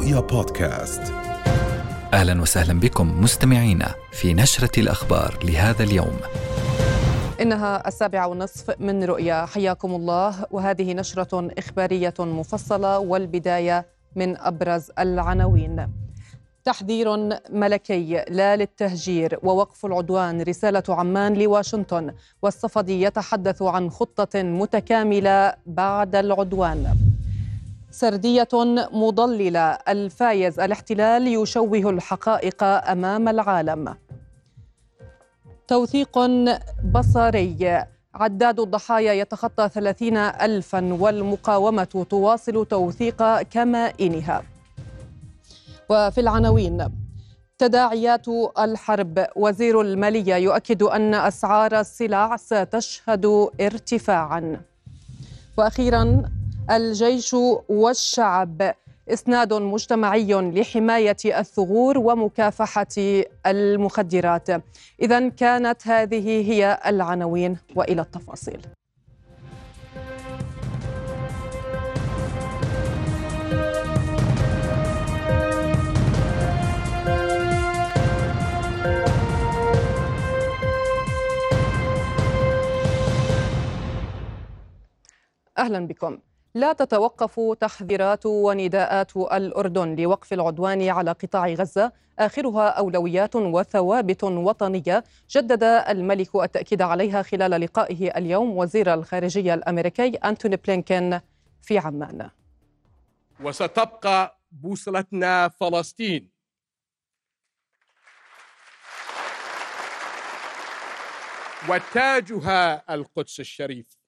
رؤيا بودكاست. أهلا وسهلا بكم مستمعينا في نشرة الأخبار لهذا اليوم. إنها السابعة والنصف من رؤيا حياكم الله. وهذه نشرة إخبارية مفصلة والبداية من أبرز العناوين. تحذير ملكي لا للتهجير ووقف العدوان رسالة عمان لواشنطن. والصفدي يتحدث عن خطة متكاملة بعد العدوان. سردية مضللة. الفايز الاحتلال يشوه الحقائق أمام العالم. توثيق بصري. عداد الضحايا يتخطى ثلاثين ألفا والمقاومة تواصل توثيق كمائنها. وفي العناوين تداعيات الحرب. وزير المالية يؤكد أن أسعار السلع ستشهد ارتفاعا. وأخيرا الجيش والشعب. إسناد مجتمعي لحماية الثغور ومكافحة المخدرات. اذا كانت هذه هي العناوين وإلى التفاصيل. أهلا بكم. لا تتوقف تحذيرات ونداءات الأردن لوقف العدوان على قطاع غزة. آخرها أولويات وثوابت وطنية. جدد الملك التأكيد عليها خلال لقائه اليوم وزير الخارجية الأمريكي أنتوني بلينكين في عمان. وستبقى بوصلتنا فلسطين. وتاجها القدس الشريف.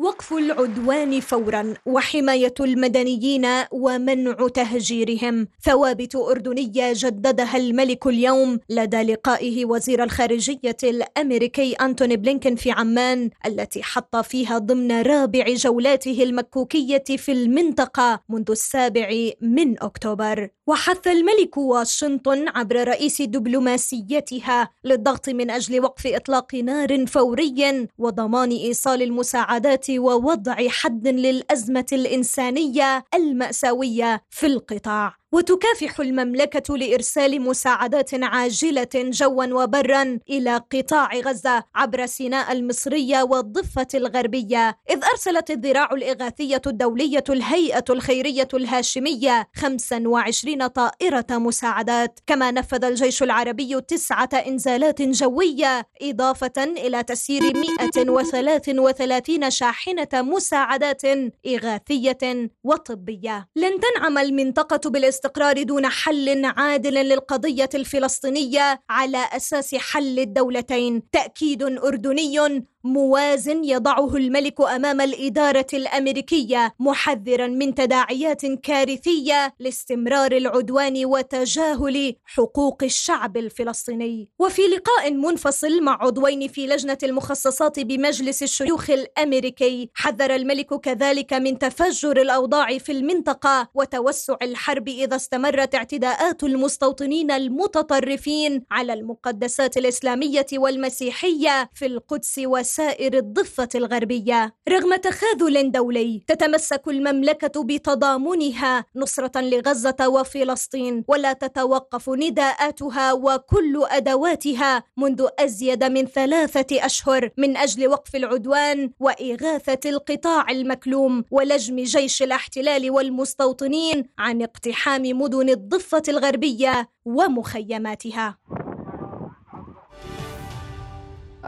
وقف العدوان فورا وحماية المدنيين ومنع تهجيرهم. ثوابت أردنية جددها الملك اليوم. لدى لقائه وزير الخارجية الأمريكي أنتوني بلينكن في عمان التي حط فيها ضمن رابع جولاته المكوكية في المنطقة منذ السابع من أكتوبر. وحث الملك واشنطن عبر رئيس دبلوماسيتها للضغط من أجل وقف إطلاق نار فوري وضمان إيصال المساعدات ووضع حد للأزمة الإنسانية المأساوية في القطاع. وتكافح المملكة لإرسال مساعدات عاجلة جوا وبرا إلى قطاع غزة عبر سيناء المصرية والضفة الغربية إذ أرسلت الذراع الإغاثية الدولية الهيئة الخيرية الهاشمية 25 طائرة مساعدات. كما نفذ الجيش العربي تسعة إنزالات جوية إضافة إلى تسيير 133 شاحنة مساعدات إغاثية وطبية. لن تنعم المنطقة بالاستقرار الاستقرار دون حل عادل للقضية الفلسطينية على أساس حل الدولتين. تأكيد أردني موازن يضعه الملك أمام الإدارة الأمريكية محذرا من تداعيات كارثية لاستمرار العدوان وتجاهل حقوق الشعب الفلسطيني. وفي لقاء منفصل مع عضوين في لجنة المخصصات بمجلس الشيوخ الأمريكي حذر الملك كذلك من تفجر الأوضاع في المنطقة وتوسع الحرب إذا استمرت اعتداءات المستوطنين المتطرفين على المقدسات الإسلامية والمسيحية في القدس وس سائر الضفة الغربية. رغم تخاذل دولي تتمسك المملكة بتضامنها. نصرة لغزة وفلسطين ولا تتوقف نداءاتها وكل أدواتها. منذ أزيد من ثلاثة أشهر من أجل وقف العدوان وإغاثة القطاع المكلوم ولجم جيش الاحتلال والمستوطنين عن اقتحام مدن الضفة الغربية ومخيماتها.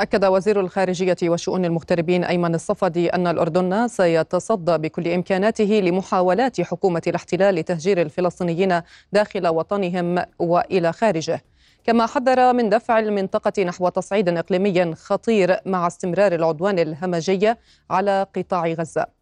أكد وزير الخارجية وشؤون المغتربين أيمن الصفدي أن الأردن سيتصدى بكل إمكاناته لمحاولات حكومة الاحتلال لتهجير الفلسطينيين داخل وطنهم وإلى خارجه. كما حذر من دفع المنطقة نحو تصعيد إقليمي خطير مع استمرار العدوان الهمجي على قطاع غزة.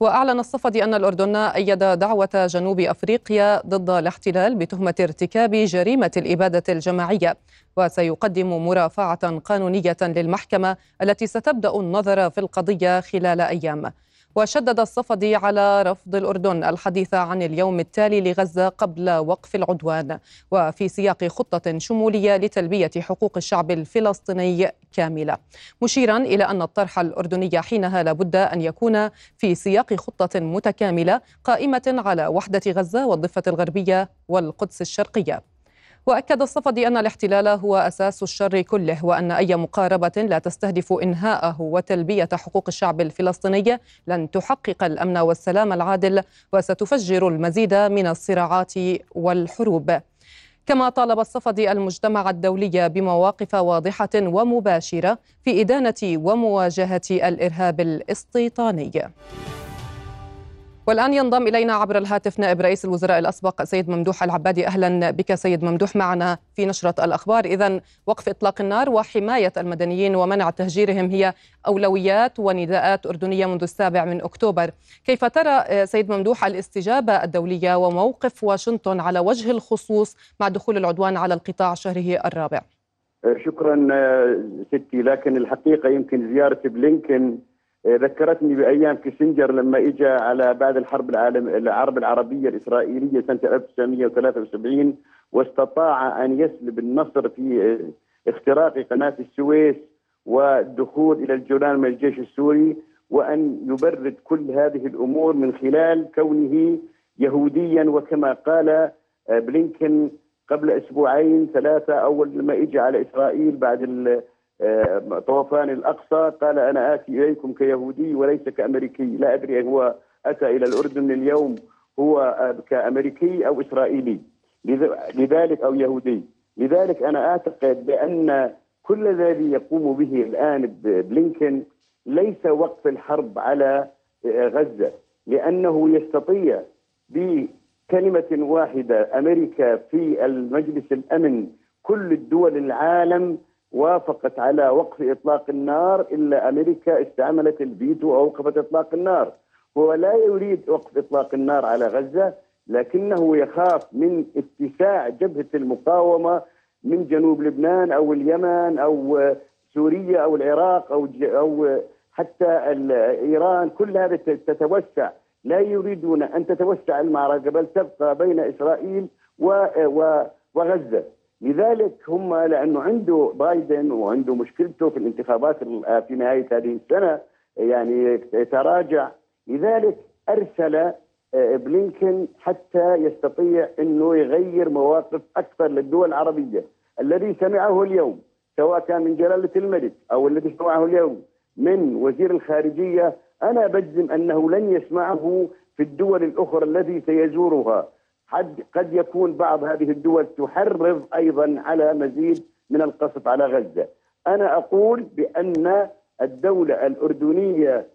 وأعلن الصفدي أن الأردن أيد دعوة جنوب أفريقيا ضد الاحتلال بتهمة ارتكاب جريمة الإبادة الجماعية. وسيقدم مرافعة قانونية للمحكمة التي ستبدأ النظر في القضية خلال أيام. وشدد الصفدي على رفض الأردن الحديث عن اليوم التالي لغزة قبل وقف العدوان. وفي سياق خطة شمولية لتلبية حقوق الشعب الفلسطيني كاملة. مشيرا إلى أن الطرح الأردني حينها لابد أن يكون في سياق خطة متكاملة قائمة على وحدة غزة والضفة الغربية والقدس الشرقية. وأكد الصفدي أن الاحتلال هو أساس الشر كله وأن أي مقاربة لا تستهدف إنهاءه وتلبية حقوق الشعب الفلسطيني لن تحقق الأمن والسلام العادل وستفجر المزيد من الصراعات والحروب. كما طالب الصفدي المجتمع الدولي بمواقف واضحة ومباشرة في إدانة ومواجهة الإرهاب الاستيطاني. والآن ينضم إلينا عبر الهاتف نائب رئيس الوزراء الأسبق سيد ممدوح العبادي. أهلا بك سيد ممدوح معنا في نشرة الأخبار. إذا وقف إطلاق النار وحماية المدنيين ومنع تهجيرهم هي أولويات ونداءات أردنية منذ السابع من أكتوبر. كيف ترى سيد ممدوح الاستجابة الدولية وموقف واشنطن على وجه الخصوص مع دخول العدوان على القطاع شهره الرابع؟ شكرا ستي. لكن الحقيقة يمكن زيارة بلينكن ذكرتني بأيام كيسنجر لما اجى على بعد الحرب العالم الحرب العربية الإسرائيلية سنة 1973 واستطاع أن يسلب النصر في اختراق قناة السويس والدخول إلى الجولان من الجيش السوري وأن يبرد كل هذه الأمور من خلال كونه يهوديا وكما قال بلينكن قبل أسبوعين ثلاثة أول لما اجى على إسرائيل بعد طوفان الأقصى قال أنا آتي إليكم كيهودي وليس كأمريكي لا أدري هو أتى إلى الأردن اليوم هو آه، كأمريكي أو إسرائيلي لذلك أو يهودي. لذلك أنا أعتقد بأن كل الذي يقوم به الآن بلينكن ليس وقف الحرب على آه، غزة لأنه يستطيع بكلمة واحدة أمريكا في المجلس الأمن كل الدول العالم وافقت على وقف إطلاق النار إلا أمريكا استعملت الفيتو واوقفت إطلاق النار. هو لا يريد وقف إطلاق النار على غزة لكنه يخاف من اتساع جبهة المقاومة من جنوب لبنان أو اليمن أو سوريا أو العراق أو أو حتى إيران. كل هذا تتوسع. لا يريدون أن تتوسع المعركة بل تبقى بين إسرائيل وغزة. لذلك هم لأنه عنده بايدن وعنده مشكلته في الانتخابات في نهاية هذه السنة يعني تراجع. لذلك أرسل آه، بلينكن حتى يستطيع إنه يغير مواقف أكثر للدول العربية. الذي سمعه اليوم سواء كان من جلالة الملك أو الذي سمعه اليوم من وزير الخارجية أنا بجزم أنه لن يسمعه في الدول الأخرى التي سيزورها. قد قد يكون بعض هذه الدول تحرض أيضا على مزيد من القصف على غزة. أنا أقول بأن الدولة الأردنية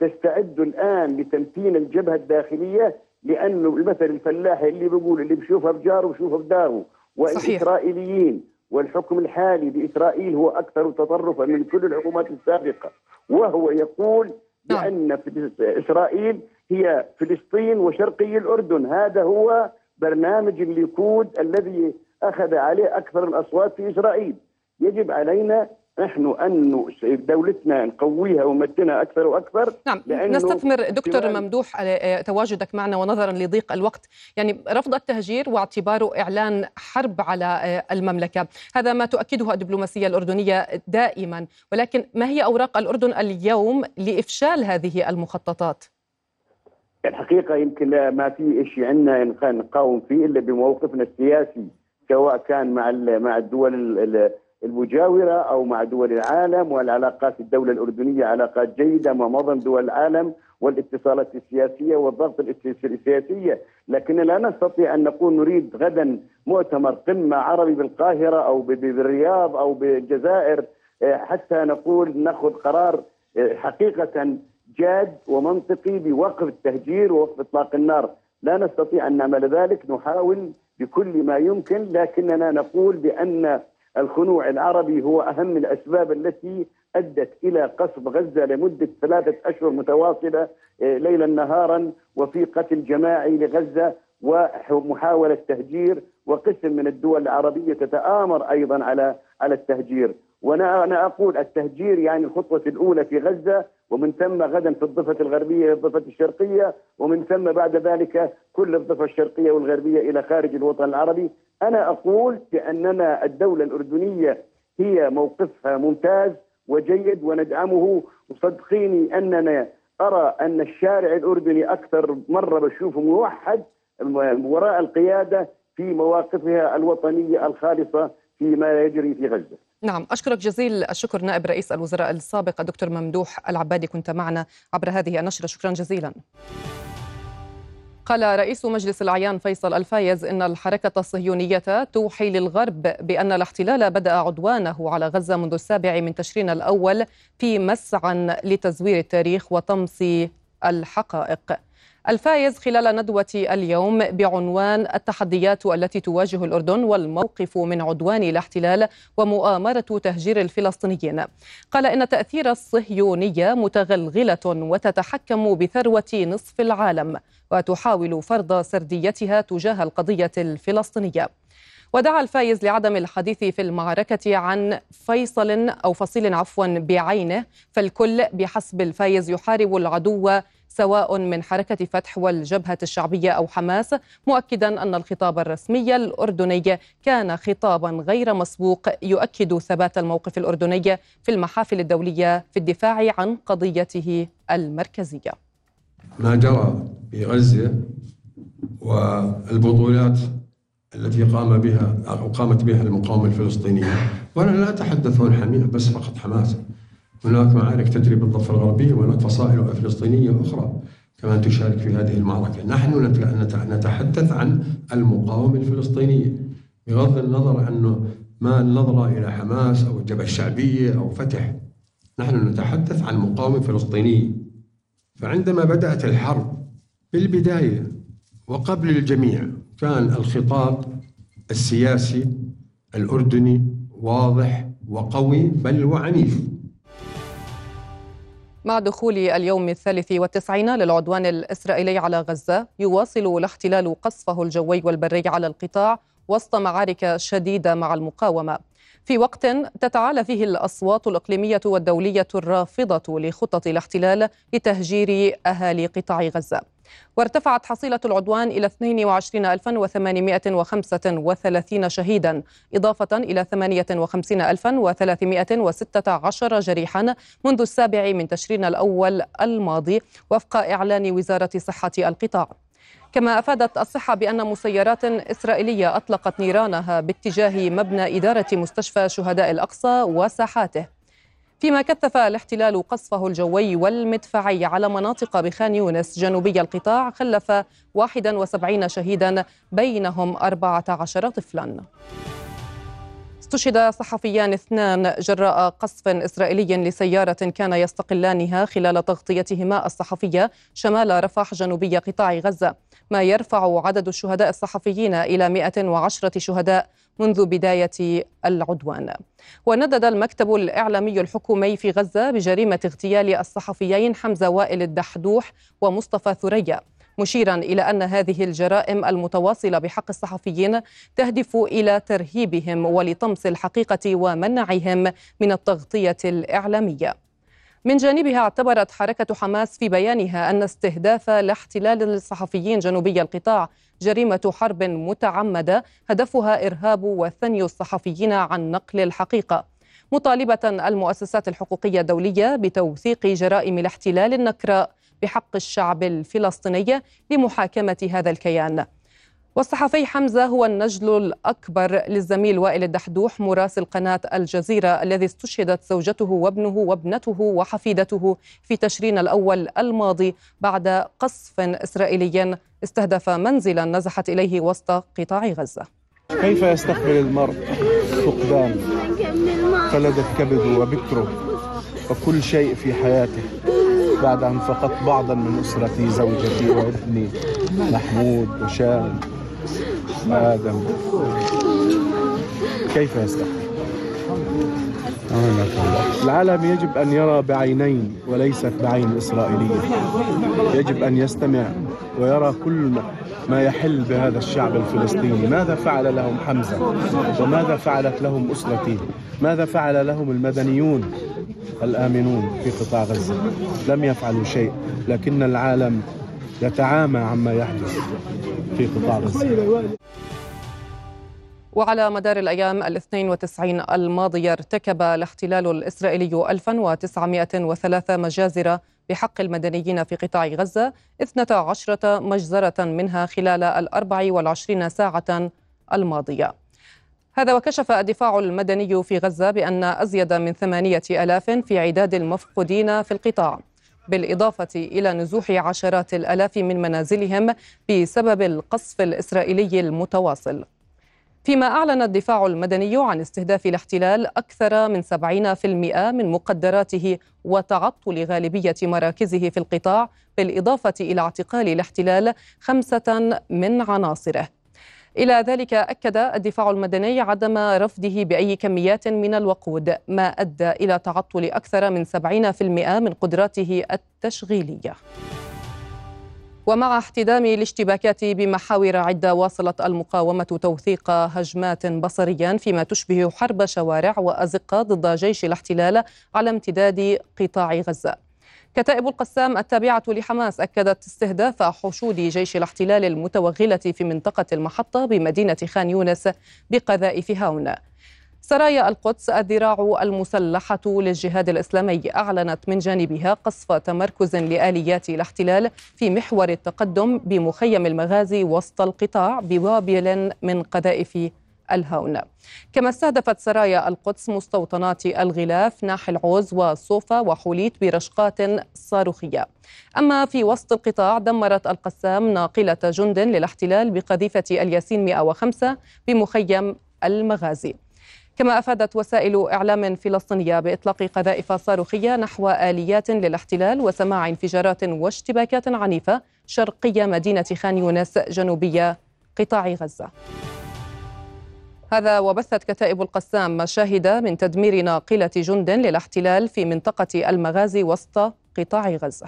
تستعد الآن لتمكين الجبهة الداخلية لأنه المثل الفلاحي اللي بيقول اللي بشوفها بجاره بشوفها بداره والإسرائيليين والحكم الحالي بإسرائيل هو أكثر تطرفا من كل الحكومات السابقة وهو يقول نعم. بأن في إسرائيل هي فلسطين وشرقي الأردن. هذا هو برنامج الليكود الذي أخذ عليه أكثر الأصوات في إسرائيل. يجب علينا نحن أن دولتنا نقويها ونمتنها أكثر وأكثر. نعم نستثمر دكتور ممدوح تواجدك معنا ونظرا لضيق الوقت. يعني رفض التهجير واعتباره إعلان حرب على آه، المملكة. هذا ما تؤكده الدبلوماسية الأردنية دائما. ولكن ما هي أوراق الأردن اليوم لإفشال هذه المخططات؟ الحقيقة يمكن ما في شيء عندنا نقاوم فيه إلا بموقفنا السياسي سواء كان مع مع الدول المجاورة أو مع دول العالم والعلاقات الدولة الأردنية علاقات جيدة مع معظم دول العالم والاتصالات السياسية والضغط السياسية، لكن لا نستطيع أن نقول نريد غدا مؤتمر قمة عربي بالقاهرة أو بالرياض أو بالجزائر آه، حتى نقول نأخذ قرار آه، حقيقة جاد ومنطقي بوقف التهجير ووقف إطلاق النار، لا نستطيع أن نعمل ذلك نحاول بكل ما يمكن لكننا نقول بأن الخنوع العربي هو أهم الأسباب التي أدت إلى قصف غزة لمدة ثلاثة أشهر متواصلة آه، ليلا نهارا وفي قتل جماعي لغزة ومحاولة تهجير وقسم من الدول العربية تتآمر أيضا على على التهجير. وأنا أنا أقول التهجير يعني الخطوة الأولى في غزة ومن ثم غدا في الضفة الغربية الضفة الشرقية ومن ثم بعد ذلك كل الضفة الشرقية والغربية إلى خارج الوطن العربي. أنا أقول بأننا الدولة الأردنية هي موقفها ممتاز وجيد وندعمه. وصدقيني أننا أرى أن الشارع الأردني أكثر مرة بشوفه موحد وراء القيادة في مواقفها الوطنية الخالصة فيما يجري في غزة. نعم أشكرك جزيل الشكر نائب رئيس الوزراء السابق الدكتور ممدوح العبادي كنت معنا عبر هذه النشرة. شكرا جزيلا. قال رئيس مجلس الأعيان فيصل الفايز إن الحركة الصهيونية توحي للغرب بأن الاحتلال بدأ عدوانه على غزة منذ السابع من تشرين الأول في مسعى لتزوير التاريخ وطمس الحقائق. الفايز خلال ندوة اليوم بعنوان التحديات التي تواجه الأردن والموقف من عدوان الاحتلال ومؤامرة تهجير الفلسطينيين. قال إن تأثير الصهيونية متغلغلة وتتحكم بثروة نصف العالم وتحاول فرض سرديتها تجاه القضية الفلسطينية. ودعا الفايز لعدم الحديث في المعركة عن فيصل أو فصيل عفوا بعينه فالكل بحسب الفايز يحارب العدو سواء من حركة فتح والجبهة الشعبية أو حماس مؤكدا أن الخطاب الرسمي الأردني كان خطابا غير مسبوق يؤكد ثبات الموقف الأردني في المحافل الدولية في الدفاع عن قضيته المركزية. ما جرى في غزة والبطولات التي قام بها أو قامت بها المقاومة الفلسطينية وأنا لا أتحدث حمية بس فقط حماس. هناك معارك تجري بالضفة الغربية وهناك فصائل فلسطينية أخرى كمان تشارك في هذه المعركة. نحن نتحدث عن المقاومة الفلسطينية بغض النظر أنه ما النظرة إلى حماس أو الجبهة الشعبية أو فتح. نحن نتحدث عن مقاومة فلسطينية. فعندما بدأت الحرب بالبداية وقبل الجميع كان الخطاب السياسي الأردني واضح وقوي بل وعنيف. مع دخول اليوم الثالث والتسعين للعدوان الإسرائيلي على غزة يواصل الاحتلال قصفه الجوي والبري على القطاع وسط معارك شديدة مع المقاومة. في وقت تتعالى فيه الأصوات الإقليمية والدولية الرافضة لخطط الاحتلال لتهجير أهالي قطاع غزة. وارتفعت حصيلة العدوان إلى 22835 شهيدا إضافة إلى 58316 جريحا منذ السابع من تشرين الأول الماضي وفق إعلان وزارة صحة القطاع. كما أفادت الصحة بأن مسيرات إسرائيلية أطلقت نيرانها باتجاه مبنى إدارة مستشفى شهداء الأقصى وساحاته. فيما كثف الاحتلال قصفه الجوي والمدفعي على مناطق بخان يونس جنوبي القطاع خلف 71 شهيدا بينهم 14 طفلا. استشهد صحفيان اثنان جراء قصف إسرائيلي لسيارة كان يستقلانها خلال تغطيتهما الصحفية شمال رفح جنوبي قطاع غزة. ما يرفع عدد الشهداء الصحفيين إلى 110 شهداء منذ بداية العدوان. وندد المكتب الإعلامي الحكومي في غزة بجريمة اغتيال الصحفيين حمزة وائل الدحدوح ومصطفى ثريا. مشيرا إلى أن هذه الجرائم المتواصلة بحق الصحفيين تهدف إلى ترهيبهم ولطمس الحقيقة ومنعهم من التغطية الإعلامية. من جانبها اعتبرت حركة حماس في بيانها أن استهداف الاحتلال الصحفيين جنوبي القطاع جريمة حرب متعمدة هدفها إرهاب وثني الصحفيين عن نقل الحقيقة. مطالبة المؤسسات الحقوقية الدولية بتوثيق جرائم الاحتلال النكراء بحق الشعب الفلسطيني لمحاكمة هذا الكيان. والصحفي حمزة هو النجل الأكبر للزميل وائل الدحدوح مراسل قناة الجزيرة الذي استشهدت زوجته وابنه وابنته وحفيدته في تشرين الأول الماضي بعد قصف إسرائيلي استهدف منزلا نزحت إليه وسط قطاع غزة. كيف يستقبل المرء فقدان فلدت كبده وبكره وكل شيء في حياته بعد أن فقدت بعضا من أسرتي زوجتي وابني محمود وشام وآدم كيف يستحمل العالم يجب أن يرى بعينين وليست بعين إسرائيلية. يجب أن يستمع ويرى كل ما يحل بهذا الشعب الفلسطيني. ماذا فعل لهم حمزة؟ وماذا فعلت لهم أسرتي؟ ماذا فعل لهم المدنيون الآمنون في قطاع غزة؟ لم يفعلوا شيء لكن العالم يتعامى عما يحدث. في قطاع غزة. وعلى مدار الأيام الاثنين وتسعين الماضية ارتكب الاحتلال الإسرائيلي 1903 مجازر بحق المدنيين في قطاع غزة 12 مجزرة منها خلال الأربع والعشرين ساعة الماضية. هذا وكشف الدفاع المدني في غزة بأن أزيد من ثمانية ألاف في عداد المفقودين في القطاع. بالإضافة إلى نزوح عشرات الألاف من منازلهم بسبب القصف الإسرائيلي المتواصل. فيما أعلن الدفاع المدني عن استهداف الاحتلال أكثر من 70% من مقدراته وتعطل غالبية مراكزه في القطاع بالإضافة إلى اعتقال الاحتلال خمسة من عناصره. إلى ذلك أكد الدفاع المدني عدم رفضه بأي كميات من الوقود ما أدى إلى تعطل أكثر من 70% من قدراته التشغيلية. ومع احتدام الاشتباكات بمحاور عدة واصلت المقاومة توثيق هجمات بصريا فيما تشبه حرب شوارع وأزقة ضد جيش الاحتلال على امتداد قطاع غزة. كتائب القسام التابعة لحماس أكدت استهداف حشود جيش الاحتلال المتوغلة في منطقة المحطة بمدينة خان يونس بقذائف هاون. سرايا القدس الذراع المسلحة للجهاد الإسلامي أعلنت من جانبها قصف تمركز لآليات الاحتلال في محور التقدم بمخيم المغازي وسط القطاع بوابل من قذائف الهون. كما استهدفت سرايا القدس مستوطنات الغلاف ناحي العوز وصوفا وحوليت برشقات صاروخية. أما في وسط القطاع دمرت القسام ناقلة جند للاحتلال بقذيفة الياسين 105 بمخيم المغازي. كما أفادت وسائل إعلام فلسطينية بإطلاق قذائف صاروخية نحو آليات للاحتلال وسماع انفجارات واشتباكات عنيفة شرقي مدينة خان يونس جنوبيه قطاع غزة. هذا وبثت كتائب القسام مشاهد من تدمير ناقلة جند للاحتلال في منطقة المغازي وسط قطاع غزة.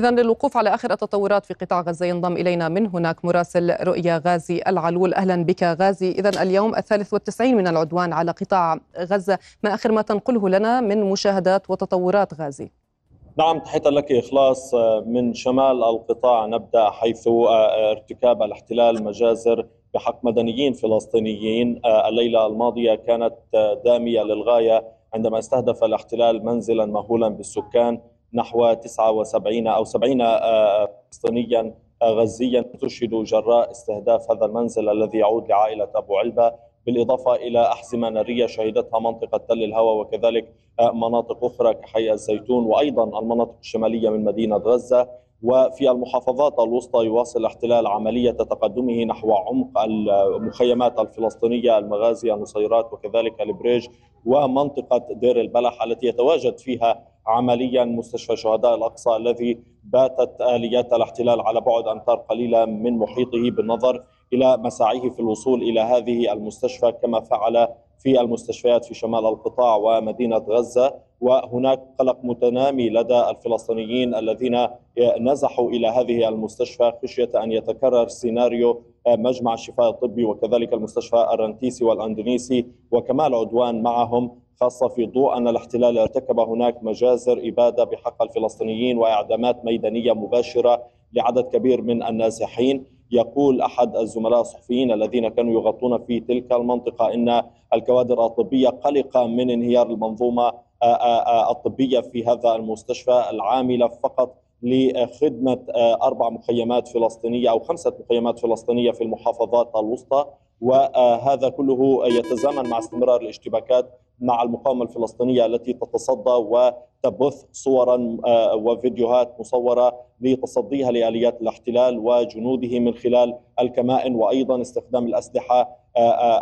إذا للوقوف على آخر التطورات في قطاع غزة ينضم إلينا من هناك مراسل رؤيا غازي العلول. أهلا بك غازي. إذا اليوم الثالث والتسعين من العدوان على قطاع غزة. ما آخر ما تنقله لنا من مشاهدات وتطورات غازي؟ نعم تحية لك إخلاص. من شمال القطاع نبدأ حيث ارتكاب الاحتلال مجازر بحق مدنيين فلسطينيين. الليلة الماضية كانت دامية للغاية عندما استهدف الاحتلال منزلا مهولا بالسكان. نحو 79 أو 70 فلسطينيا غزيا استشهدوا جراء استهداف هذا المنزل الذي يعود لعائلة أبو علبة بالإضافة إلى أحزمة نارية شهدتها منطقة تل الهوى وكذلك مناطق أخرى كحي الزيتون وأيضا المناطق الشمالية من مدينة غزة. وفي المحافظات الوسطى يواصل الاحتلال عملية تقدمه نحو عمق المخيمات الفلسطينية المغازي النصيرات وكذلك البريج ومنطقة دير البلح التي يتواجد فيها عمليا مستشفى شهداء الأقصى الذي باتت آليات الاحتلال على بعد أمتار قليلة من محيطه بالنظر إلى مساعيه في الوصول إلى هذه المستشفى كما فعل في المستشفيات في شمال القطاع ومدينة غزة. وهناك قلق متنامي لدى الفلسطينيين الذين نزحوا إلى هذه المستشفى خشية أن يتكرر سيناريو مجمع الشفاء الطبي وكذلك المستشفى الرنتيسي والأندونيسي وكمال عدوان معهم خاصة في ضوء أن الاحتلال ارتكب هناك مجازر إبادة بحق الفلسطينيين وإعدامات ميدانية مباشرة لعدد كبير من النازحين. يقول أحد الزملاء الصحفيين الذين كانوا يغطون في تلك المنطقة إن الكوادر الطبية قلقة من انهيار المنظومة الطبية في هذا المستشفى العاملة فقط لخدمة أربع مخيمات فلسطينية أو خمسة مخيمات فلسطينية في المحافظات الوسطى. وهذا كله يتزامن مع استمرار الاشتباكات مع المقاومة الفلسطينية التي تتصدى وتبث صورا وفيديوهات مصورة لتصديها لآليات الاحتلال وجنوده من خلال الكمائن وأيضا استخدام الأسلحة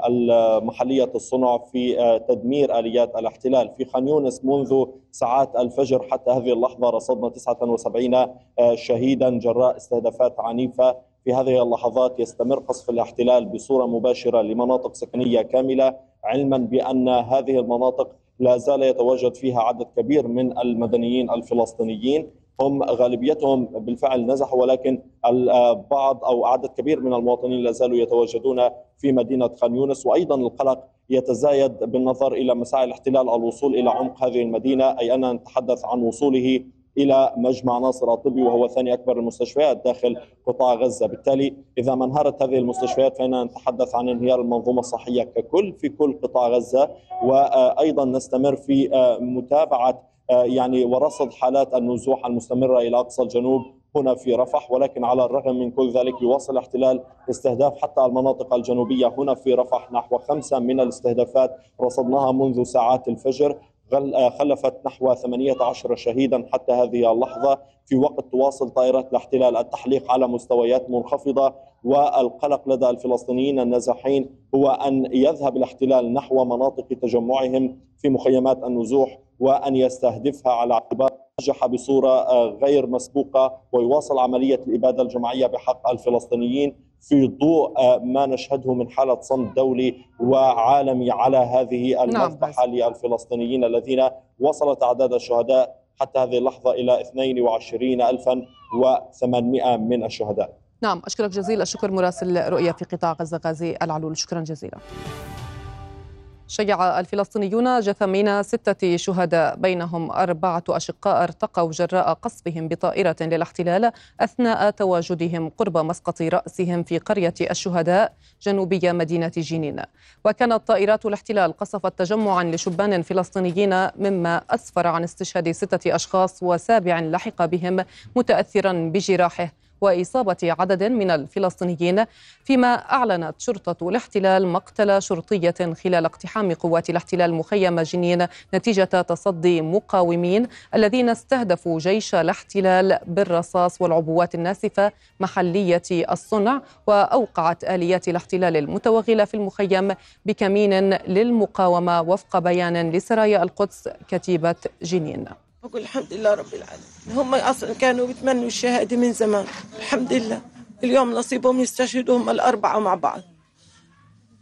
المحلية الصنع في تدمير آليات الاحتلال. في خان يونس منذ ساعات الفجر حتى هذه اللحظة رصدنا 79 شهيدا جراء استهدافات عنيفة في هذه اللحظات يستمر قصف الاحتلال بصورة مباشرة لمناطق سكنية كاملة علما بأن هذه المناطق لا زال يتواجد فيها عدد كبير من المدنيين الفلسطينيين. هم غالبيتهم بالفعل نزحوا ولكن البعض أو عدد كبير من المواطنين لا زالوا يتواجدون في مدينة خان يونس. وأيضا القلق يتزايد بالنظر إلى مساعي الاحتلال الوصول إلى عمق هذه المدينة أي اننا نتحدث عن وصوله إلى مجمع ناصر الطبي وهو ثاني أكبر المستشفيات داخل قطاع غزة، بالتالي إذا ما انهارت هذه المستشفيات فإننا نتحدث عن انهيار المنظومة الصحية ككل في كل قطاع غزة. وأيضا نستمر في متابعة يعني ورصد حالات النزوح المستمرة إلى أقصى الجنوب هنا في رفح. ولكن على الرغم من كل ذلك يواصل الاحتلال استهداف حتى المناطق الجنوبية هنا في رفح نحو خمسة من الاستهدافات رصدناها منذ ساعات الفجر. خلفت نحو 18 شهيدا حتى هذه اللحظة. في وقت تواصل طائرات الاحتلال التحليق على مستويات منخفضة والقلق لدى الفلسطينيين النازحين هو أن يذهب الاحتلال نحو مناطق تجمعهم في مخيمات النزوح وأن يستهدفها على اعتبار نجح بصورة غير مسبوقة ويواصل عملية الإبادة الجماعية بحق الفلسطينيين. في ضوء ما نشهده من حالة صمت دولي وعالمي على هذه المذبحة نعم. للفلسطينيين الذين وصلت أعداد الشهداء حتى هذه اللحظة إلى 22800 من الشهداء نعم أشكرك جزيل الشكر مراسل رؤية في قطاع غزة غازي العلول شكرا جزيلا شيع الفلسطينيون جثمين ستة شهداء بينهم أربعة أشقاء ارتقوا جراء قصفهم بطائرة للاحتلال أثناء تواجدهم قرب مسقط رأسهم في قرية الشهداء جنوبية مدينة جنين. وكانت طائرات الاحتلال قصفت تجمعا لشبان فلسطينيين مما أسفر عن استشهاد ستة أشخاص وسابع لحق بهم متأثرا بجراحه. وإصابة عدد من الفلسطينيين فيما أعلنت شرطة الاحتلال مقتل شرطية خلال اقتحام قوات الاحتلال مخيم جنين نتيجة تصدي مقاومين الذين استهدفوا جيش الاحتلال بالرصاص والعبوات الناسفة محلية الصنع وأوقعت آليات الاحتلال المتوغلة في المخيم بكمين للمقاومة وفق بيان لسرايا القدس كتيبة جنين. أقول الحمد لله رب العالمين. هم أصلا كانوا بيتمنوا الشهادة من زمان. الحمد لله. اليوم نصيبهم يستشهدوا هم الأربعة مع بعض.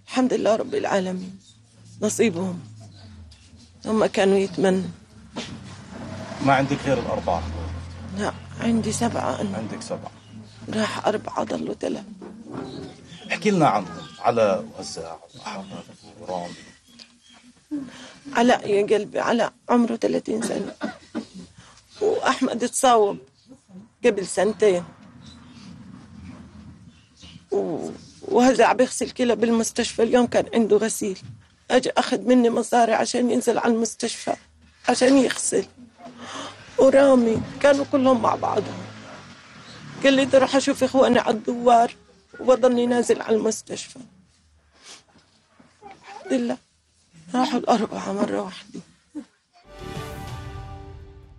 الحمد لله رب العالمين. نصيبهم. هم كانوا يتمنوا. ما عندك غير الأربعة؟ لا عندي سبعة أنا. عندك سبعة. راح أربعة ضلوا ثلاثة. احكي لنا عنهم على وزاع وأحمد ورامي علاء يا قلبي علاء عمره 30 سنة. وأحمد تصاوب قبل سنتين. وهذا عم بيغسل كلى بالمستشفى اليوم كان عنده غسيل. أجي أخذ مني مصاري عشان ينزل على المستشفى عشان يغسل. ورامي كانوا كلهم مع بعضهم قال لي بدي أروح أشوف إخواني على الدوار وبضلني نازل على المستشفى. الحمد لله راحوا الأربعة مرة واحدة.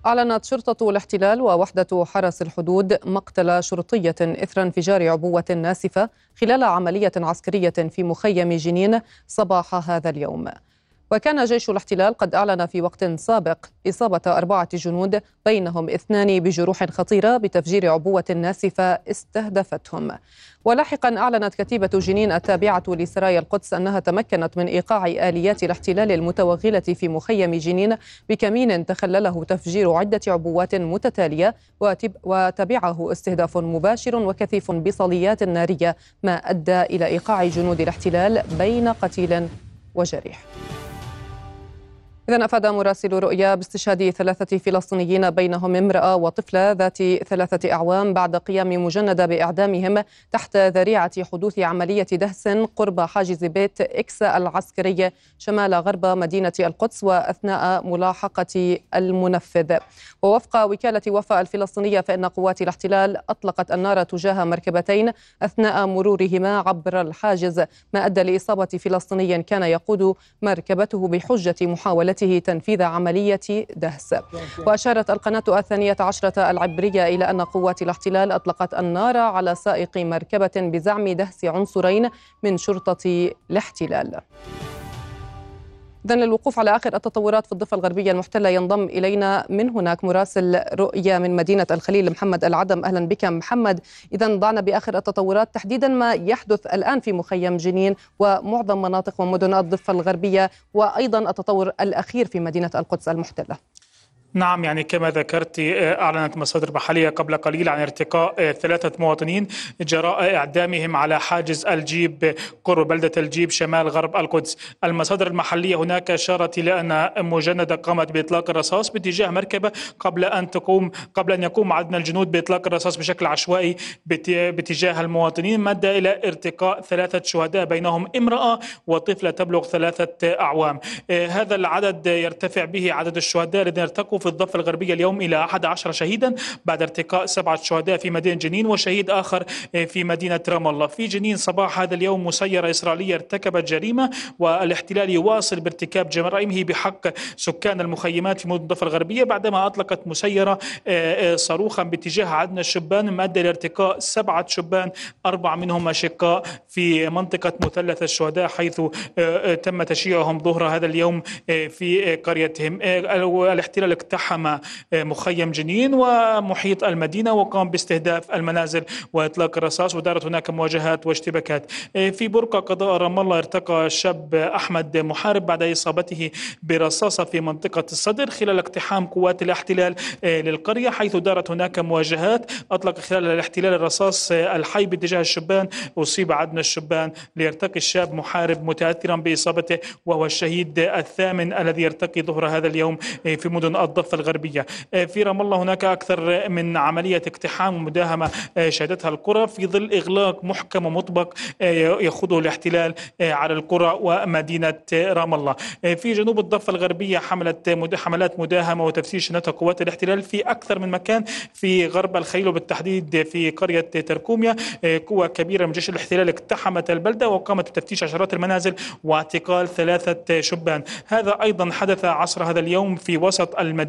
أعلنت شرطة الاحتلال ووحدة حرس الحدود مقتل شرطية إثر انفجار عبوة ناسفة خلال عملية عسكرية في مخيم جنين صباح هذا اليوم. وكان جيش الاحتلال قد أعلن في وقت سابق إصابة أربعة جنود بينهم اثنان بجروح خطيرة بتفجير عبوة ناسفة استهدفتهم. ولاحقا أعلنت كتيبة جنين التابعة لسرايا القدس أنها تمكنت من إيقاع آليات الاحتلال المتوغلة في مخيم جنين بكمين تخلله تفجير عدة عبوات متتالية وتبعه استهداف مباشر وكثيف بصليات نارية ما أدى إلى إيقاع جنود الاحتلال بين قتيل وجريح. إذا أفاد مراسل رؤيا باستشهاد ثلاثة فلسطينيين بينهم امرأة وطفلة ذات ثلاثة أعوام بعد قيام مجندة بإعدامهم تحت ذريعة حدوث عملية دهس قرب حاجز بيت إكس العسكري شمال غرب مدينة القدس وأثناء ملاحقة المنفذ. ووفق وكالة وفاء الفلسطينية فإن قوات الاحتلال أطلقت النار تجاه مركبتين أثناء مرورهما عبر الحاجز ما أدى لإصابة فلسطيني كان يقود مركبته بحجة محاولة تنفيذ عملية دهس. وأشارت القناة الثانية عشرة العبرية إلى أن قوات الاحتلال أطلقت النار على سائق مركبة بزعم دهس عنصرين من شرطة الاحتلال. إذا للوقوف على آخر التطورات في الضفة الغربية المحتلة ينضم إلينا من هناك مراسل رؤية من مدينة الخليل محمد العدم. أهلا بك محمد. إذا ضعنا بآخر التطورات تحديدا ما يحدث الآن في مخيم جنين ومعظم مناطق ومدن الضفة الغربية وأيضا التطور الأخير في مدينة القدس المحتلة. نعم يعني كما ذكرت آه، أعلنت مصادر محلية قبل قليل عن ارتقاء آه، ثلاثة مواطنين جراء إعدامهم على حاجز الجيب قرب بلدة الجيب شمال غرب القدس. المصادر المحلية هناك أشارت إلى أن مجندة قامت بإطلاق الرصاص باتجاه مركبة قبل أن تقوم قبل أن يقوم عدد من الجنود بإطلاق الرصاص بشكل عشوائي باتجاه المواطنين. مد إلى ارتقاء ثلاثة شهداء بينهم امرأة وطفلة تبلغ ثلاثة أعوام. آه، هذا العدد يرتفع به عدد الشهداء الذين ارتقوا في الضفة الغربية اليوم إلى 11 شهيدا بعد ارتقاء سبعة شهداء في مدينة جنين وشهيد آخر آه، في مدينة رام الله. في جنين صباح هذا اليوم مسيرة إسرائيلية ارتكبت جريمة والاحتلال يواصل بارتكاب جرائمه بحق سكان المخيمات في مدن الضفة الغربية بعدما أطلقت مسيرة آه، آه، صاروخا باتجاه عدن الشبان ما أدى لارتقاء سبعة شبان أربعة منهم أشقاء في منطقة مثلث الشهداء حيث تم تشييعهم ظهر هذا اليوم في قريتهم. الاحتلال اقتحم آه، مخيم جنين ومحيط المدينة وقام باستهداف المنازل وإطلاق الرصاص. ودارت هناك مواجهات واشتباكات. آه، في برقة قضاء رام الله ارتقى الشاب أحمد محارب بعد إصابته برصاصة في منطقة الصدر خلال اقتحام قوات الاحتلال آه، للقرية حيث دارت هناك مواجهات. أطلق خلال الاحتلال الرصاص الحي باتجاه الشبان. أصيب عدن الشبان ليرتقي الشاب محارب متأثرا بإصابته وهو الشهيد الثامن الذي يرتقي ظهر هذا اليوم في مدن الضفة الغربية. آه، في رام الله هناك أكثر من عملية اقتحام ومداهمة آه، شهدتها القرى في ظل إغلاق محكم ومطبق آه، يخوضه الاحتلال على القرى ومدينة رام الله. في جنوب الضفة الغربية حملت حملات مداهمة وتفسير شنتها قوات الاحتلال في أكثر من مكان في غرب الخيل وبالتحديد في قرية تركوميا. قوة كبيرة من جيش الاحتلال اقتحمت البلدة وقامت بتفتيش عشرات المنازل واعتقال ثلاثة شبان. هذا أيضا حدث عصر هذا اليوم في وسط المدينة.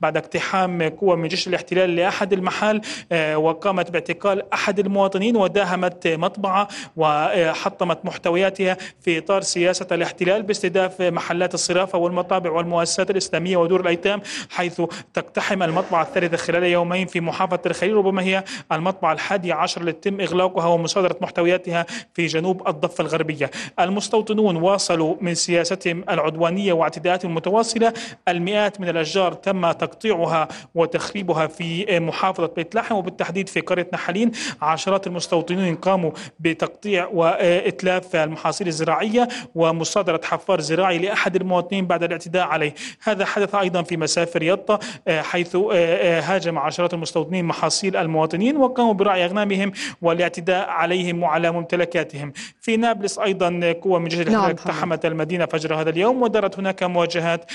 بعد اقتحام قوة من جيش الاحتلال لأحد المحال آه، وقامت باعتقال أحد المواطنين وداهمت مطبعة وحطمت محتوياتها في إطار سياسة الاحتلال باستهداف محلات الصرافة والمطابع والمؤسسات الإسلامية ودور الأيتام حيث تقتحم المطبعة الثالثة خلال يومين في محافظة الخليل. ربما هي المطبعة الحادية عشر التي يتم إغلاقها ومصادرة محتوياتها في جنوب الضفة الغربية. المستوطنون واصلوا من سياستهم العدوانية واعتداءاتهم المتواصلة. المئات من الأشجار تم تقطيعها وتخريبها في محافظة بيت لحم وبالتحديد في قرية نحالين عشرات المستوطنين قاموا بتقطيع وإتلاف المحاصيل الزراعية ومصادرة حفار زراعي لأحد المواطنين بعد الاعتداء عليه. هذا حدث أيضا في مسافر يطا حيث هاجم عشرات المستوطنين محاصيل المواطنين وقاموا برعي أغنامهم والاعتداء عليهم وعلى ممتلكاتهم. في نابلس أيضا قوة من جهة نعم اقتحمت المدينة فجر هذا اليوم ودارت هناك مواجهات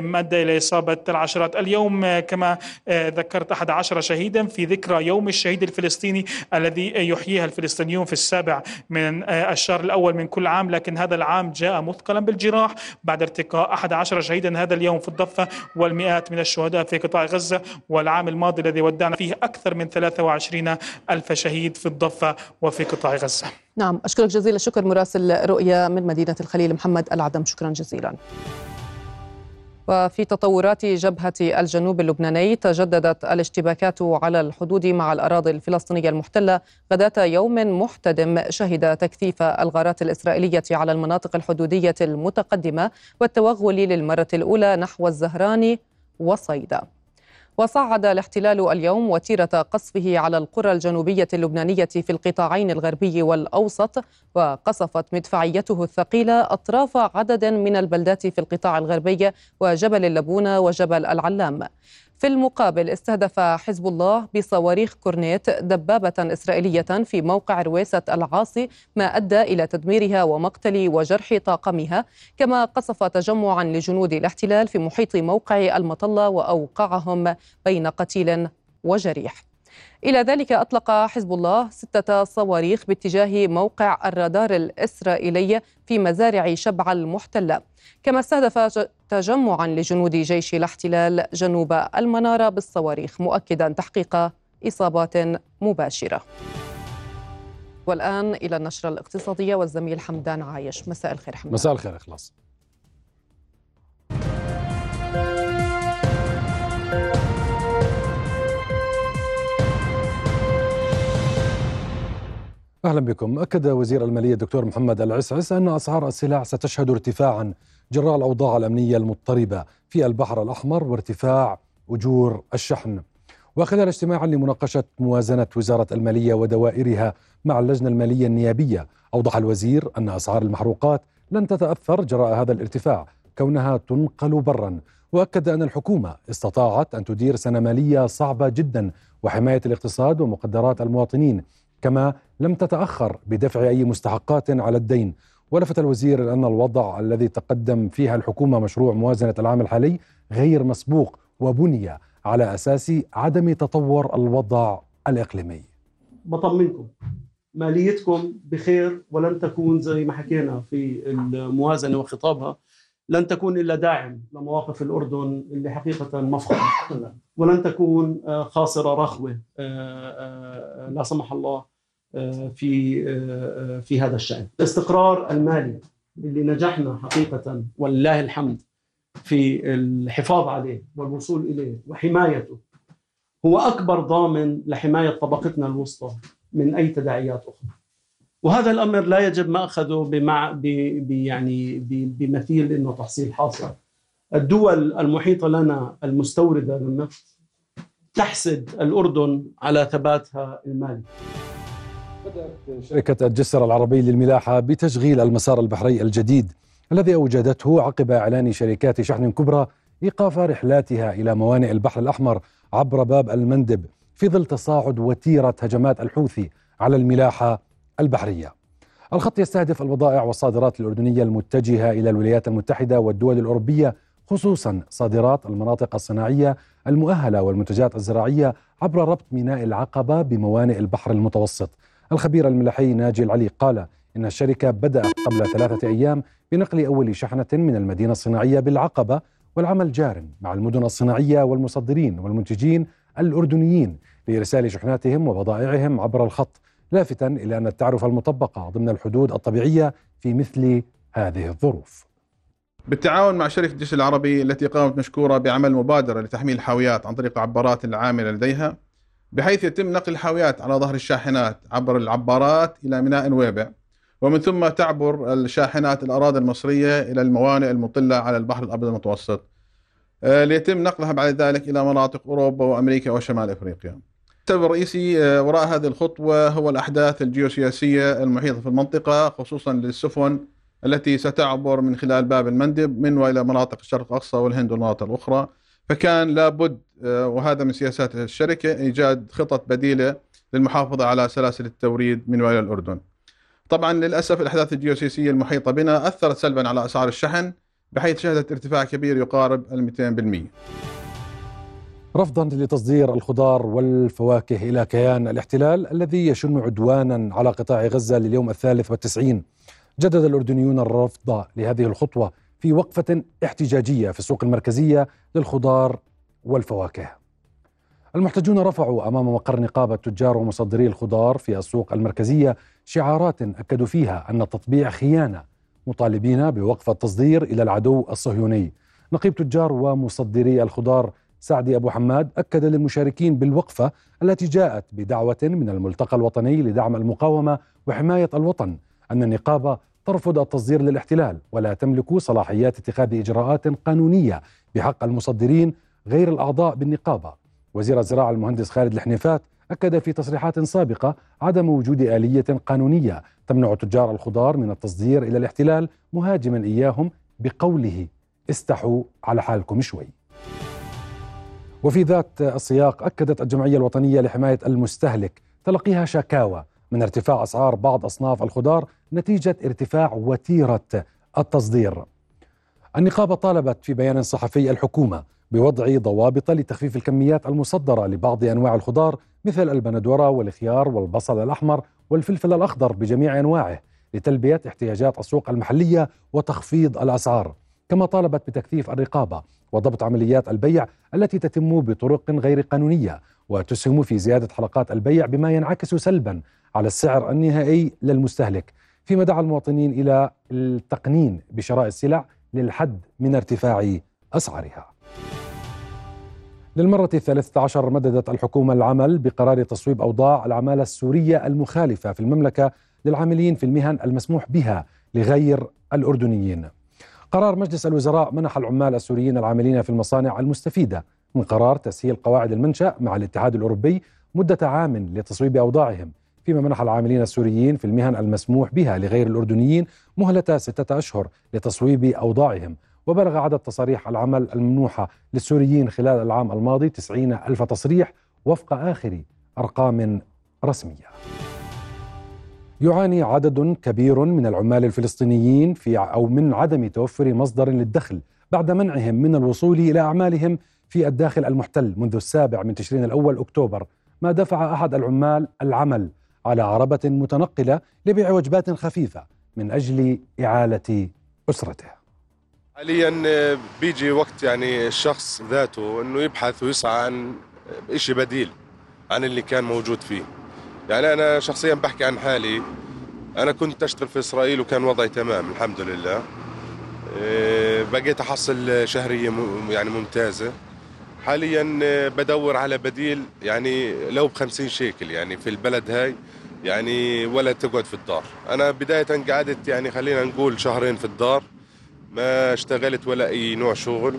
مادة إلى إصابة العشرات اليوم آه، كما آه، ذكرت أحد عشر شهيدا في ذكرى يوم الشهيد الفلسطيني الذي يحييها الفلسطينيون في السابع من آه، الشهر الأول من كل عام. لكن هذا العام جاء مثقلا بالجراح بعد ارتقاء أحد عشر شهيدا هذا اليوم في الضفة والمئات من الشهداء في قطاع غزة. والعام الماضي الذي ودعنا فيه أكثر من 23 ألف شهيد في الضفة وفي قطاع غزة. نعم أشكرك جزيل الشكر مراسل رؤيا من مدينة الخليل محمد العدم. شكرا جزيلا. وفي تطورات جبهة الجنوب اللبناني تجددت الاشتباكات على الحدود مع الأراضي الفلسطينية المحتلة غداة يوم محتدم شهد تكثيف الغارات الإسرائيلية على المناطق الحدودية المتقدمة والتوغل للمرة الأولى نحو الزهراني وصيدا. وصعد الاحتلال اليوم وتيرة قصفه على القرى الجنوبية اللبنانية في القطاعين الغربي والأوسط وقصفت مدفعيته الثقيلة أطراف عدد من البلدات في القطاع الغربي وجبل اللبونة وجبل العلام. في المقابل استهدف حزب الله بصواريخ كورنيت دبابة إسرائيلية في موقع رويسة العاصي ما أدى إلى تدميرها ومقتل وجرح طاقمها كما قصف تجمعا لجنود الاحتلال في محيط موقع المطلة وأوقعهم بين قتيل وجريح. إلى ذلك أطلق حزب الله ستة صواريخ باتجاه موقع الرادار الإسرائيلي في مزارع شبع المحتلة. كما استهدف تجمعا لجنود جيش الاحتلال جنوب المنارة بالصواريخ مؤكدا تحقيق إصابات مباشرة. والآن إلى النشرة الاقتصادية والزميل حمدان عايش، مساء الخير حمدان. مساء الخير إخلاص. أهلا بكم أكد وزير المالية الدكتور محمد العسعس أن أسعار السلع ستشهد ارتفاعا جراء الأوضاع الأمنية المضطربة في البحر الأحمر وارتفاع أجور الشحن. وخلال اجتماع لمناقشة موازنة وزارة المالية ودوائرها مع اللجنة المالية النيابية أوضح الوزير أن أسعار المحروقات لن تتأثر جراء هذا الارتفاع كونها تنقل برا. وأكد أن الحكومة استطاعت أن تدير سنة مالية صعبة جدا وحماية الاقتصاد ومقدرات المواطنين كما لم تتأخر بدفع أي مستحقات على الدين. ولفت الوزير إلى ان الوضع الذي تقدم فيها الحكومة مشروع موازنة العام الحالي غير مسبوق وبني على أساس عدم تطور الوضع الإقليمي. بطمنكم ماليتكم بخير ولن تكون زي ما حكينا في الموازنة وخطابها. لن تكون إلا داعم لمواقف الأردن اللي حقيقة مفخره ولن تكون خاسره رخوة لا سمح الله في في هذا الشأن. الاستقرار المالي اللي نجحنا حقيقة ولله الحمد في الحفاظ عليه والوصول إليه وحمايته هو أكبر ضامن لحماية طبقتنا الوسطى من أي تداعيات أخرى. وهذا الأمر لا يجب مأخذه بمع ب يعني بمثيل إنه تحصيل حاصل. الدول المحيطة لنا المستوردة للنفط تحسد الأردن على ثباتها المالي شركة الجسر العربي للملاحة بتشغيل المسار البحري الجديد الذي أوجدته عقب إعلان شركات شحن كبرى إيقاف رحلاتها إلى موانئ البحر الأحمر عبر باب المندب في ظل تصاعد وتيرة هجمات الحوثي على الملاحة البحرية. الخط يستهدف البضائع والصادرات الأردنية المتجهة إلى الولايات المتحدة والدول الأوروبية خصوصا صادرات المناطق الصناعية المؤهلة والمنتجات الزراعية عبر ربط ميناء العقبة بموانئ البحر المتوسط. الخبير الملاحي ناجي العلي قال إن الشركة بدأت قبل ثلاثة أيام بنقل أول شحنة من المدينة الصناعية بالعقبة والعمل جار مع المدن الصناعية والمصدرين والمنتجين الأردنيين لإرسال شحناتهم وبضائعهم عبر الخط لافتا إلى أن التعرفة المطبقة ضمن الحدود الطبيعية في مثل هذه الظروف. بالتعاون مع شركة الجيش العربي التي قامت مشكورة بعمل مبادرة لتحميل الحاويات عن طريق العبارات العاملة لديها بحيث يتم نقل الحاويات على ظهر الشاحنات عبر العبارات إلى ميناء نويبع ومن ثم تعبر الشاحنات الأراضي المصرية إلى الموانئ المطلة على البحر الأبيض المتوسط. ليتم نقلها بعد ذلك إلى مناطق أوروبا وأمريكا وشمال أفريقيا. السبب الرئيسي وراء هذه الخطوة هو الأحداث الجيوسياسية المحيطة في المنطقة خصوصا للسفن التي ستعبر من خلال باب المندب من وإلى مناطق الشرق الأقصى والهند والمناطق الأخرى. فكان لابد وهذا من سياسات الشركة إيجاد خطط بديلة للمحافظة على سلاسل التوريد من وإلى الأردن. طبعا للأسف الأحداث الجيوسياسية المحيطة بنا أثرت سلبا على أسعار الشحن بحيث شهدت ارتفاع كبير يقارب ال 200% رفضا لتصدير الخضار والفواكه إلى كيان الاحتلال الذي يشن عدوانا على قطاع غزة لليوم الثالث والتسعين. جدد الأردنيون الرفض لهذه الخطوة في وقفة احتجاجية في السوق المركزية للخضار والفواكه. المحتجون رفعوا أمام مقر نقابة تجار ومصدري الخضار في السوق المركزية شعارات أكدوا فيها أن التطبيع خيانة مطالبين بوقف التصدير إلى العدو الصهيوني. نقيب تجار ومصدري الخضار سعدي أبو حماد أكد للمشاركين بالوقفة التي جاءت بدعوة من الملتقى الوطني لدعم المقاومة وحماية الوطن أن النقابة ترفض التصدير للاحتلال ولا تملك صلاحيات اتخاذ إجراءات قانونية بحق المصدرين غير الأعضاء بالنقابة. وزير الزراعة المهندس خالد الحنيفات أكد في تصريحات سابقة عدم وجود آلية قانونية تمنع تجار الخضار من التصدير إلى الاحتلال مهاجما إياهم بقوله استحوا على حالكم شوي وفي ذات السياق أكدت الجمعية الوطنية لحماية المستهلك تلقيها شكاوى من ارتفاع أسعار بعض أصناف الخضار نتيجة ارتفاع وتيرة التصدير. النقابة طالبت في بيان صحفي الحكومة بوضع ضوابط لتخفيف الكميات المصدرة لبعض أنواع الخضار مثل البندورة والخيار والبصل الأحمر والفلفل الأخضر بجميع أنواعه لتلبية احتياجات السوق المحلية وتخفيض الأسعار. كما طالبت بتكثيف الرقابة وضبط عمليات البيع التي تتم بطرق غير قانونية وتسهم في زيادة حلقات البيع بما ينعكس سلبا على السعر النهائي للمستهلك. فيما دعا المواطنين إلى التقنين بشراء السلع للحد من ارتفاع أسعارها. للمرة الثالثة عشر مددت الحكومة العمل بقرار تصويب أوضاع العمالة السورية المخالفة في المملكة للعاملين في المهن المسموح بها لغير الأردنيين. قرار مجلس الوزراء منح العمال السوريين العاملين في المصانع المستفيدة من قرار تسهيل قواعد المنشأ مع الاتحاد الأوروبي مدة عام لتصويب أوضاعهم. فيما منح العاملين السوريين في المهن المسموح بها لغير الأردنيين مهلة ستة أشهر لتصويب أوضاعهم. وبلغ عدد تصاريح العمل الممنوحة للسوريين خلال العام الماضي 90 ألف تصريح وفق آخر أرقام رسمية. يعاني عدد كبير من العمال الفلسطينيين في أو من عدم توفر مصدر للدخل بعد منعهم من الوصول إلى أعمالهم في الداخل المحتل منذ السابع من تشرين الأول أكتوبر ما دفع أحد العمال العمل على عربة متنقلة لبيع وجبات خفيفة من أجل إعالة أسرته. حاليا بيجي وقت يعني الشخص ذاته إنه يبحث ويسعى عن شيء بديل عن اللي كان موجود فيه. يعني أنا شخصيا بحكي عن حالي أنا كنت أشتغل في إسرائيل وكان وضعي تمام الحمد لله. إيه، بقيت أحصل شهرية يعني ممتازة. حاليا بدور على بديل يعني لو ب 50 شيكل يعني في البلد هاي يعني ولا تقعد في الدار. أنا بدايه قعدت يعني خلينا نقول شهرين في الدار ما اشتغلت ولا أي نوع شغل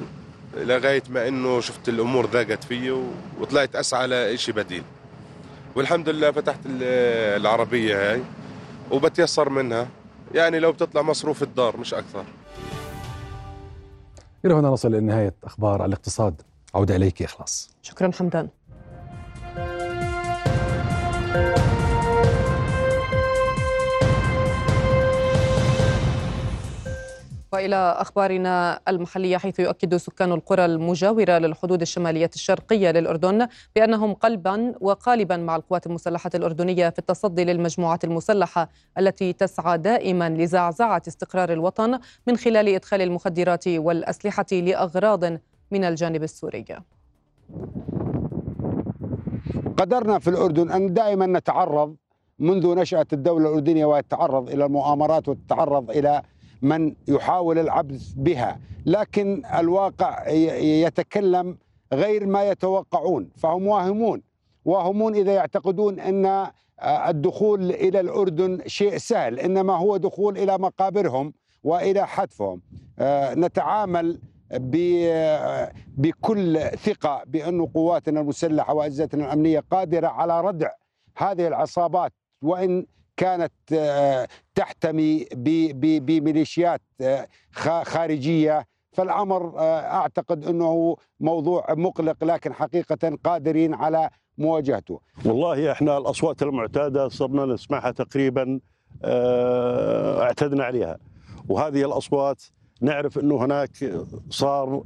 لغاية ما إنه شفت الأمور ضاقت فيي وطلعت أسعى لشيء بديل. والحمد لله فتحت العربية هاي وبتيسر منها. يعني لو بتطلع مصروف الدار مش أكثر. إلى هنا نصل إلى نهاية أخبار الاقتصاد. عودة إليك إخلاص. شكرا حمدان. وإلى أخبارنا المحلية حيث يؤكد سكان القرى المجاورة للحدود الشمالية الشرقية للأردن بأنهم قلبا وقالبا مع القوات المسلحة الأردنية في التصدي للمجموعات المسلحة التي تسعى دائما لزعزعة استقرار الوطن من خلال إدخال المخدرات والأسلحة لأغراض من الجانب السوري. قدرنا في الأردن أن دائما نتعرض منذ نشأة الدولة الأردنية وتتعرض إلى المؤامرات وتتعرض إلى من يحاول العبث بها لكن الواقع يتكلم غير ما يتوقعون فهم واهمون واهمون إذا يعتقدون أن الدخول إلى الأردن شيء سهل إنما هو دخول إلى مقابرهم وإلى حتفهم نتعامل بكل ثقة بأن قواتنا المسلحة وأجهزتنا الأمنية قادرة على ردع هذه العصابات وإن كانت آه، تحتمي بميليشيات آه، خارجية فالأمر آه، أعتقد أنه موضوع مقلق لكن حقيقة قادرين على مواجهته. والله إحنا الأصوات المعتادة صرنا نسمعها تقريبا اعتدنا عليها وهذه الأصوات نعرف إنه هناك صار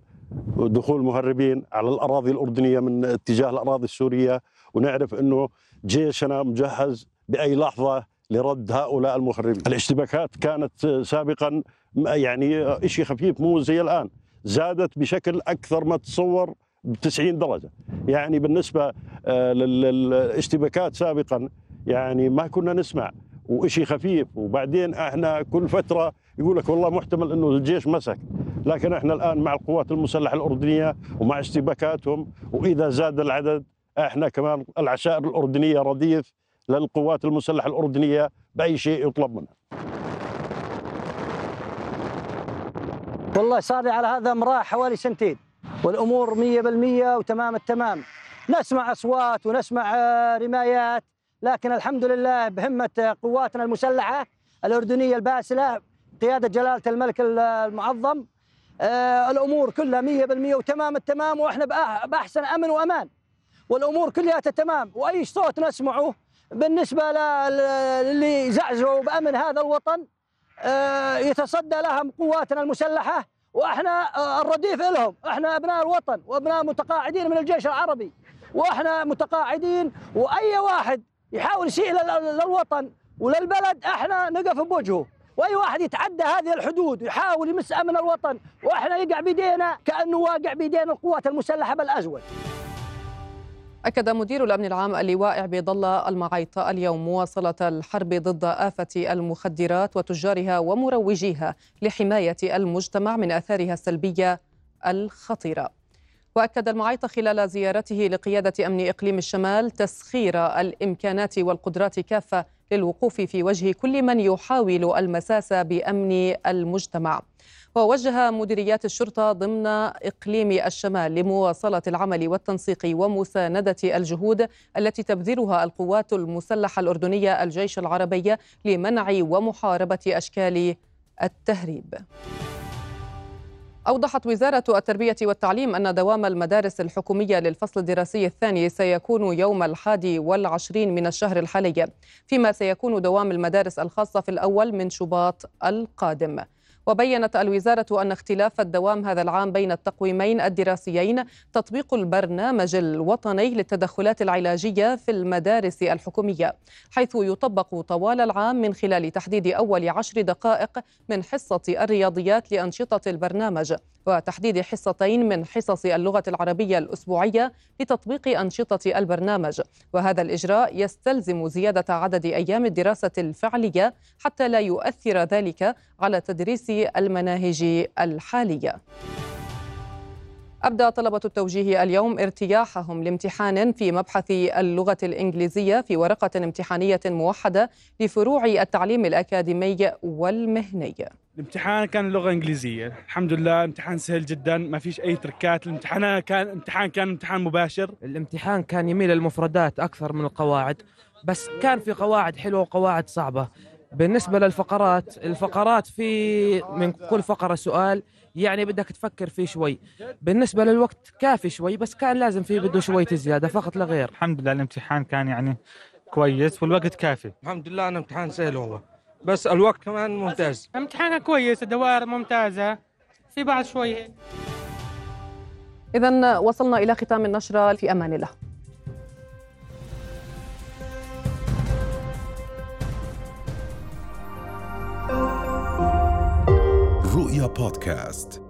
دخول مهربين على الأراضي الأردنية من اتجاه الأراضي السورية ونعرف إنه جيشنا مجهز بأي لحظة لرد هؤلاء المخربين الاشتباكات كانت سابقا يعني شيء خفيف مو زي الآن. زادت بشكل أكثر ما تصور ب 90 درجة. يعني بالنسبة آه، للاشتباكات سابقا يعني ما كنا نسمع. وشيء خفيف وبعدين إحنا كل فترة يقول لك والله محتمل إنه الجيش مسك. لكن إحنا الآن مع القوات المسلحة الأردنية ومع اشتباكاتهم وإذا زاد العدد إحنا كمان العشائر الأردنية رديف للقوات المسلحة الأردنية بأي شيء يطلب منها. والله صار لي على هذا مراح حوالي سنتين مية بالمية وتمام التمام. نسمع أصوات ونسمع آه، رمايات لكن الحمد لله بهمة قواتنا المسلحة الأردنية الباسلة قيادة جلالة الملك المعظم. آه الأمور كلها مية بالمية وتمام التمام وإحنا بأحسن أمن وأمان. والأمور كلها تمام وأي صوت نسمعه بالنسبة للي زعزعوا بأمن هذا الوطن آه، يتصدى لهم قواتنا المسلحة. وإحنا آه، الرديف لهم إحنا أبناء الوطن وأبناء متقاعدين من الجيش العربي. وإحنا متقاعدين. وأي واحد يحاول يسيء للوطن وللبلد إحنا نقف بوجهه. وأي واحد يتعدى هذه الحدود ويحاول يمس أمن الوطن وإحنا يقع بيدينا كأنه واقع بيدين القوات المسلحة بالأزود. أكد مدير الأمن العام اللواء عبيد الله المعيط اليوم مواصلة الحرب ضد آفة المخدرات وتجارها ومروجيها لحماية المجتمع من آثارها السلبية الخطيرة. وأكد المعيط خلال زيارته لقيادة أمن إقليم الشمال تسخير الإمكانات والقدرات كافة للوقوف في وجه كل من يحاول المساس بأمن المجتمع. ووجه مديريات الشرطة ضمن إقليم الشمال لمواصلة العمل والتنسيق ومساندة الجهود التي تبذلها القوات المسلحة الأردنية الجيش العربي لمنع ومحاربة أشكال التهريب. أوضحت وزارة التربية والتعليم أن دوام المدارس الحكومية للفصل الدراسي الثاني سيكون يوم الحادي والعشرين من الشهر الحالي فيما سيكون دوام المدارس الخاصة في الأول من شباط القادم. وبينت الوزارة أن اختلاف الدوام هذا العام بين التقويمين الدراسيين تطبيق البرنامج الوطني للتدخلات العلاجية في المدارس الحكومية حيث يطبق طوال العام من خلال تحديد أول عشر دقائق من حصة الرياضيات لأنشطة البرنامج وتحديد حصتين من حصص اللغة العربية الأسبوعية لتطبيق أنشطة البرنامج. وهذا الإجراء يستلزم زيادة عدد أيام الدراسة الفعلية حتى لا يؤثر ذلك على تدريس المناهج الحالية. أبدأ طلبة التوجيه اليوم ارتياحهم لامتحان في مبحث اللغة الإنجليزية في ورقة امتحانية موحدة لفروع التعليم الأكاديمي والمهني. الامتحان كان لغة إنجليزية. الحمد لله امتحان سهل جدا. ما فيش أي تركات. الامتحان كان امتحان كان امتحان مباشر. الامتحان كان يميل للمفردات أكثر من القواعد بس كان في قواعد حلوة وقواعد صعبة. بالنسبة للفقرات الفقرات في من كل فقرة سؤال يعني بدك تفكر فيه شوي. بالنسبة للوقت كافي شوي بس كان لازم فيه بده شوية زيادة فقط لغير الحمد لله الامتحان كان يعني كويس والوقت كافي. الحمد لله أنا امتحان سهل والله. بس الوقت كمان ممتاز. امتحان كويس الدوائر ممتازة. في بعض شوية إذا وصلنا إلى ختام النشرة في أمان الله. رؤيا بودكاست.